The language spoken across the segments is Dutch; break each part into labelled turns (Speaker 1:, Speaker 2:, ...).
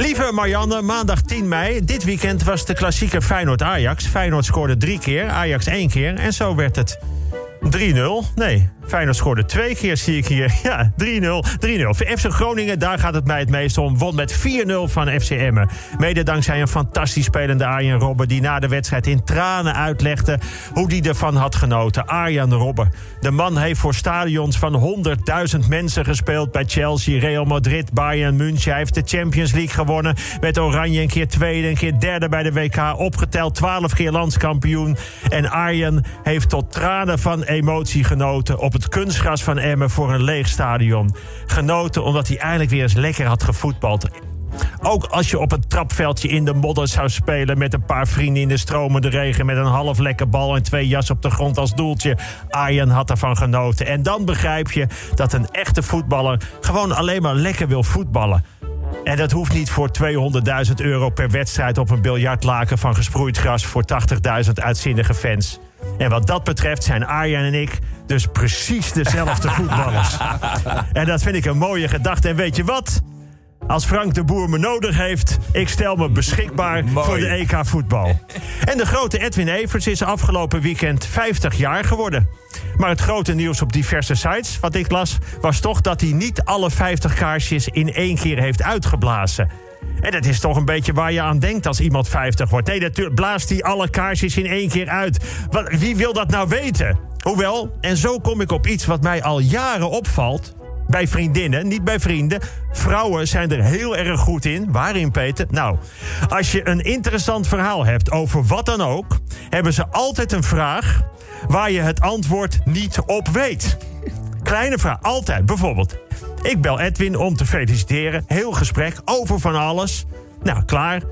Speaker 1: Lieve Marianne, maandag 10 mei. Dit weekend was de klassieke Feyenoord-Ajax. Feyenoord scoorde drie keer, Ajax één keer. En zo werd het 3-0. Nee, Feyenoord scoorde twee keer, zie ik hier. Ja, 3-0. 3-0. Voor FC Groningen, daar gaat het mij het meest om. Won met 4-0 van FC Emmen. Mede dankzij een fantastisch spelende Arjen Robben... die na de wedstrijd in tranen uitlegde hoe die ervan had genoten. Arjen Robben. De man heeft voor stadions van 100.000 mensen gespeeld... bij Chelsea, Real Madrid, Bayern München. Hij heeft de Champions League gewonnen. Met Oranje een keer tweede, een keer derde bij de WK. Opgeteld 12 keer landskampioen. En Arjen heeft tot tranen van emotie genoten... op het kunstgras van Emmen voor een leeg stadion. Genoten omdat hij eindelijk weer eens lekker had gevoetbald. Ook als je op een trapveldje in de modder zou spelen... met een paar vrienden in de stromende regen... met een half lekker bal en twee jas op de grond als doeltje. Arjen had ervan genoten. En dan begrijp je dat een echte voetballer... gewoon alleen maar lekker wil voetballen. En dat hoeft niet voor 200.000 euro per wedstrijd... op een biljartlaken van gesproeid gras... voor 80.000 uitzinnige fans. En wat dat betreft zijn Arjen en ik dus precies dezelfde voetballers. En dat vind ik een mooie gedachte. En weet je wat? Als Frank de Boer me nodig heeft, ik stel me beschikbaar voor de EK voetbal. En de grote Edwin Evers is afgelopen weekend 50 jaar geworden. Maar het grote nieuws op diverse sites, wat ik las, was toch dat hij niet alle 50 kaarsjes in één keer heeft uitgeblazen. En dat is toch een beetje waar je aan denkt als iemand 50 wordt. Nee, natuurlijk blaast hij alle kaarsjes in één keer uit. Wat, wie wil dat nou weten? Hoewel, en zo kom ik op iets wat mij al jaren opvalt. Bij vriendinnen, niet bij vrienden. Vrouwen zijn er heel erg goed in. Waarin, Peter? Nou, als je een interessant verhaal hebt over wat dan ook, hebben ze altijd een vraag waar je het antwoord niet op weet. Kleine vraag, altijd. Bijvoorbeeld, ik bel Edwin om te feliciteren. Heel gesprek over van alles. Nou, klaar.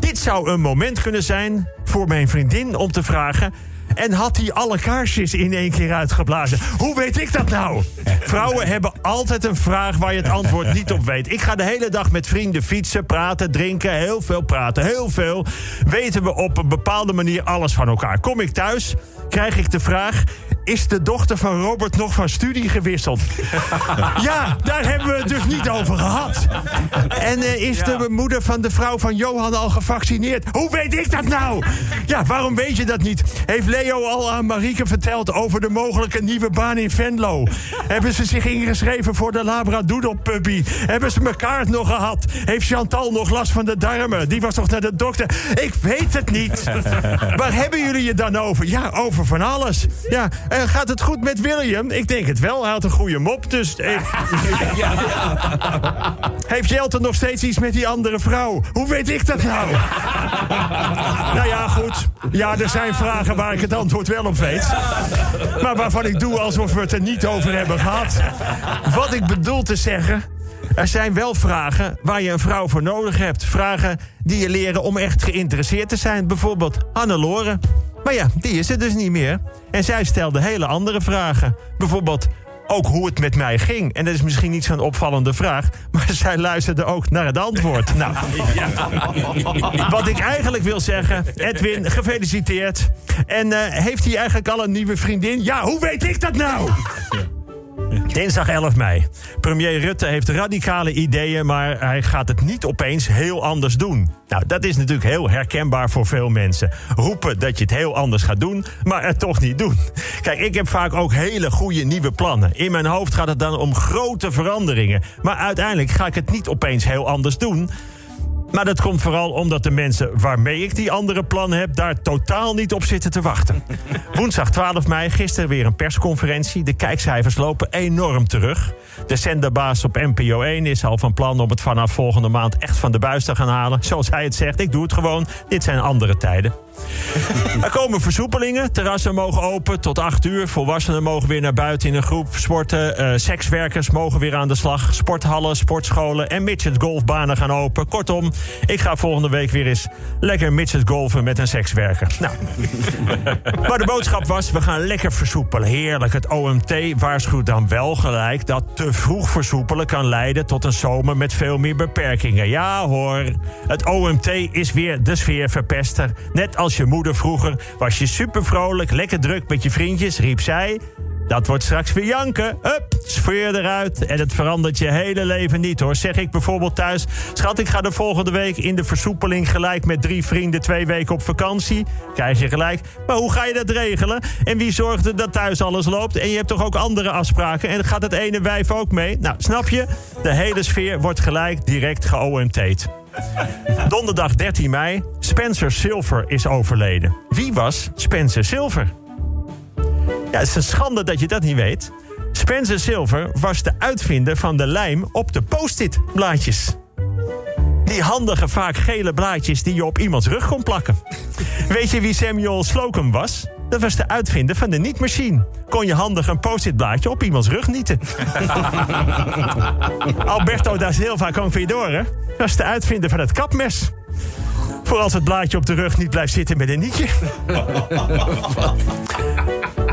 Speaker 1: Dit zou een moment kunnen zijn voor mijn vriendin om te vragen... En had hij alle kaarsjes in één keer uitgeblazen? Hoe weet ik dat nou? Vrouwen hebben altijd een vraag waar je het antwoord niet op weet. Ik ga de hele dag met vrienden fietsen, praten, drinken. Heel veel praten, heel veel. Weten we op een bepaalde manier alles van elkaar. Kom ik thuis, krijg ik de vraag... Is de dochter van Robert nog van studie gewisseld? ja, daar hebben we het dus niet over gehad. En uh, is de moeder van de vrouw van Johan al gevaccineerd? Hoe weet ik dat nou? Ja, waarom weet je dat niet? Heeft Leo al aan Marieke verteld over de mogelijke nieuwe baan in Venlo? Hebben ze zich ingeschreven voor de Labradoodle puppy? Hebben ze elkaar nog gehad? Heeft Chantal nog last van de darmen? Die was toch naar de dokter? Ik weet het niet. Waar hebben jullie het dan over? Ja, over van alles. Ja, uh, gaat het goed met William? Ik denk het wel. Hij had een goede mop, dus... Ik... ja. Heeft Jelten nog steeds iets met die andere vrouw? Hoe weet ik dat nou? nou ja, goed. Ja, er zijn vragen waar ik het antwoord wel op weet. Maar waarvan ik doe alsof we het er niet over hebben gehad. Wat ik bedoel te zeggen... Er zijn wel vragen waar je een vrouw voor nodig hebt. Vragen die je leren om echt geïnteresseerd te zijn. Bijvoorbeeld Hannelore. Maar ja, die is er dus niet meer. En zij stelde hele andere vragen. Bijvoorbeeld ook hoe het met mij ging. En dat is misschien niet zo'n opvallende vraag... maar zij luisterde ook naar het antwoord. Nou, wat ik eigenlijk wil zeggen... Edwin, gefeliciteerd. En uh, heeft hij eigenlijk al een nieuwe vriendin? Ja, hoe weet ik dat nou? Dinsdag 11 mei. Premier Rutte heeft radicale ideeën, maar hij gaat het niet opeens heel anders doen. Nou, dat is natuurlijk heel herkenbaar voor veel mensen. Roepen dat je het heel anders gaat doen, maar het toch niet doen. Kijk, ik heb vaak ook hele goede nieuwe plannen. In mijn hoofd gaat het dan om grote veranderingen. Maar uiteindelijk ga ik het niet opeens heel anders doen. Maar dat komt vooral omdat de mensen waarmee ik die andere plannen heb... daar totaal niet op zitten te wachten. Woensdag 12 mei, gisteren weer een persconferentie. De kijkcijfers lopen enorm terug. De zenderbaas op NPO 1 is al van plan om het vanaf volgende maand... echt van de buis te gaan halen. Zoals hij het zegt, ik doe het gewoon. Dit zijn andere tijden. Er komen versoepelingen. Terrassen mogen open tot 8 uur. Volwassenen mogen weer naar buiten in een groep sporten. Uh, sekswerkers mogen weer aan de slag. Sporthallen, sportscholen en midget golfbanen gaan open. Kortom, ik ga volgende week weer eens lekker midget golfen met een sekswerker. Nou. maar de boodschap was, we gaan lekker versoepelen. Heerlijk. Het OMT waarschuwt dan wel gelijk dat te vroeg versoepelen kan leiden tot een zomer met veel meer beperkingen. Ja hoor, het OMT is weer de sfeerverpester. Net als als je moeder vroeger was je super vrolijk, lekker druk met je vriendjes, riep zij. Dat wordt straks weer janken. Hup, sfeer eruit. En het verandert je hele leven niet hoor. Zeg ik bijvoorbeeld thuis... Schat, ik ga de volgende week in de versoepeling... gelijk met drie vrienden twee weken op vakantie. Krijg je gelijk. Maar hoe ga je dat regelen? En wie zorgt er dat thuis alles loopt? En je hebt toch ook andere afspraken? En gaat het ene wijf ook mee? Nou, snap je? De hele sfeer wordt gelijk direct geOMT'd. Donderdag 13 mei. Spencer Silver is overleden. Wie was Spencer Silver? Ja, het is een schande dat je dat niet weet. Spencer Silver was de uitvinder van de lijm op de post-it blaadjes. Die handige, vaak gele blaadjes die je op iemands rug kon plakken. Weet je wie Samuel Slocum was? Dat was de uitvinder van de niet-machine. Kon je handig een post-it blaadje op iemands rug nieten. Alberto da Silva Confidore was de uitvinder van het kapmes. Voor als het blaadje op de rug niet blijft zitten met een nietje.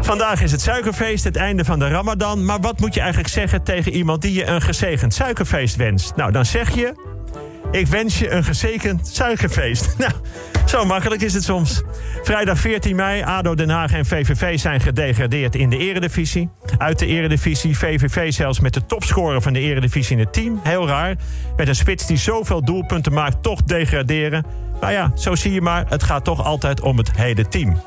Speaker 1: Vandaag is het suikerfeest, het einde van de Ramadan. Maar wat moet je eigenlijk zeggen tegen iemand die je een gezegend suikerfeest wenst? Nou, dan zeg je. Ik wens je een gezegend suikerfeest. Nou, zo makkelijk is het soms. Vrijdag 14 mei, ADO Den Haag en VVV zijn gedegradeerd in de eredivisie. Uit de eredivisie, VVV zelfs met de topscorer van de eredivisie in het team. Heel raar. Met een spits die zoveel doelpunten maakt, toch degraderen. Nou ja, zo zie je maar, het gaat toch altijd om het hele team.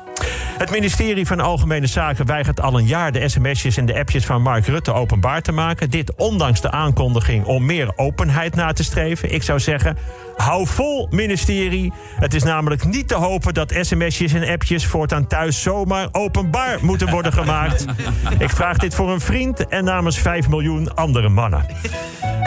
Speaker 1: Het ministerie van Algemene Zaken weigert al een jaar de sms'jes en de appjes van Mark Rutte openbaar te maken. Dit ondanks de aankondiging om meer openheid na te streven. Ik zou zeggen, hou vol ministerie. Het is namelijk niet te hopen dat sms'jes en appjes voortaan thuis zomaar openbaar moeten worden gemaakt. Ik vraag dit voor een vriend en namens 5 miljoen andere mannen.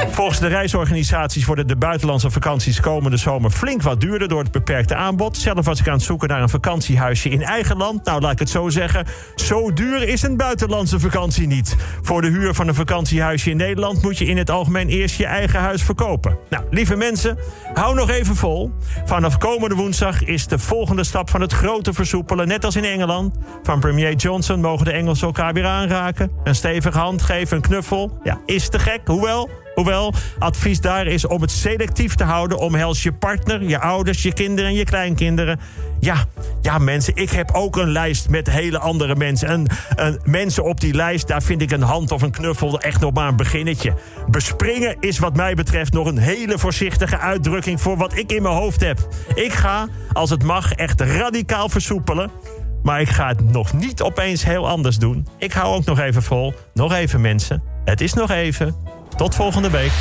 Speaker 1: Volgens de reisorganisaties worden de buitenlandse vakanties komende zomer flink wat duurder door het beperkte aanbod. Zelf was ik aan het zoeken naar een vakantiehuisje in eigen land. Nou, laat ik het zo zeggen. Zo duur is een buitenlandse vakantie niet. Voor de huur van een vakantiehuisje in Nederland moet je in het algemeen eerst je eigen huis verkopen. Nou, lieve mensen, hou nog even vol. Vanaf komende woensdag is de volgende stap van het grote versoepelen, net als in Engeland. Van premier Johnson mogen de Engelsen elkaar weer aanraken. Een stevige hand geven, een knuffel. Ja, is te gek, hoewel. Hoewel, advies daar is om het selectief te houden. Omhels je partner, je ouders, je kinderen en je kleinkinderen. Ja, ja mensen, ik heb ook een lijst met hele andere mensen. En, en mensen op die lijst, daar vind ik een hand of een knuffel echt nog maar een beginnetje. Bespringen is wat mij betreft nog een hele voorzichtige uitdrukking... voor wat ik in mijn hoofd heb. Ik ga, als het mag, echt radicaal versoepelen. Maar ik ga het nog niet opeens heel anders doen. Ik hou ook nog even vol. Nog even mensen. Het is nog even. Tot volgende week.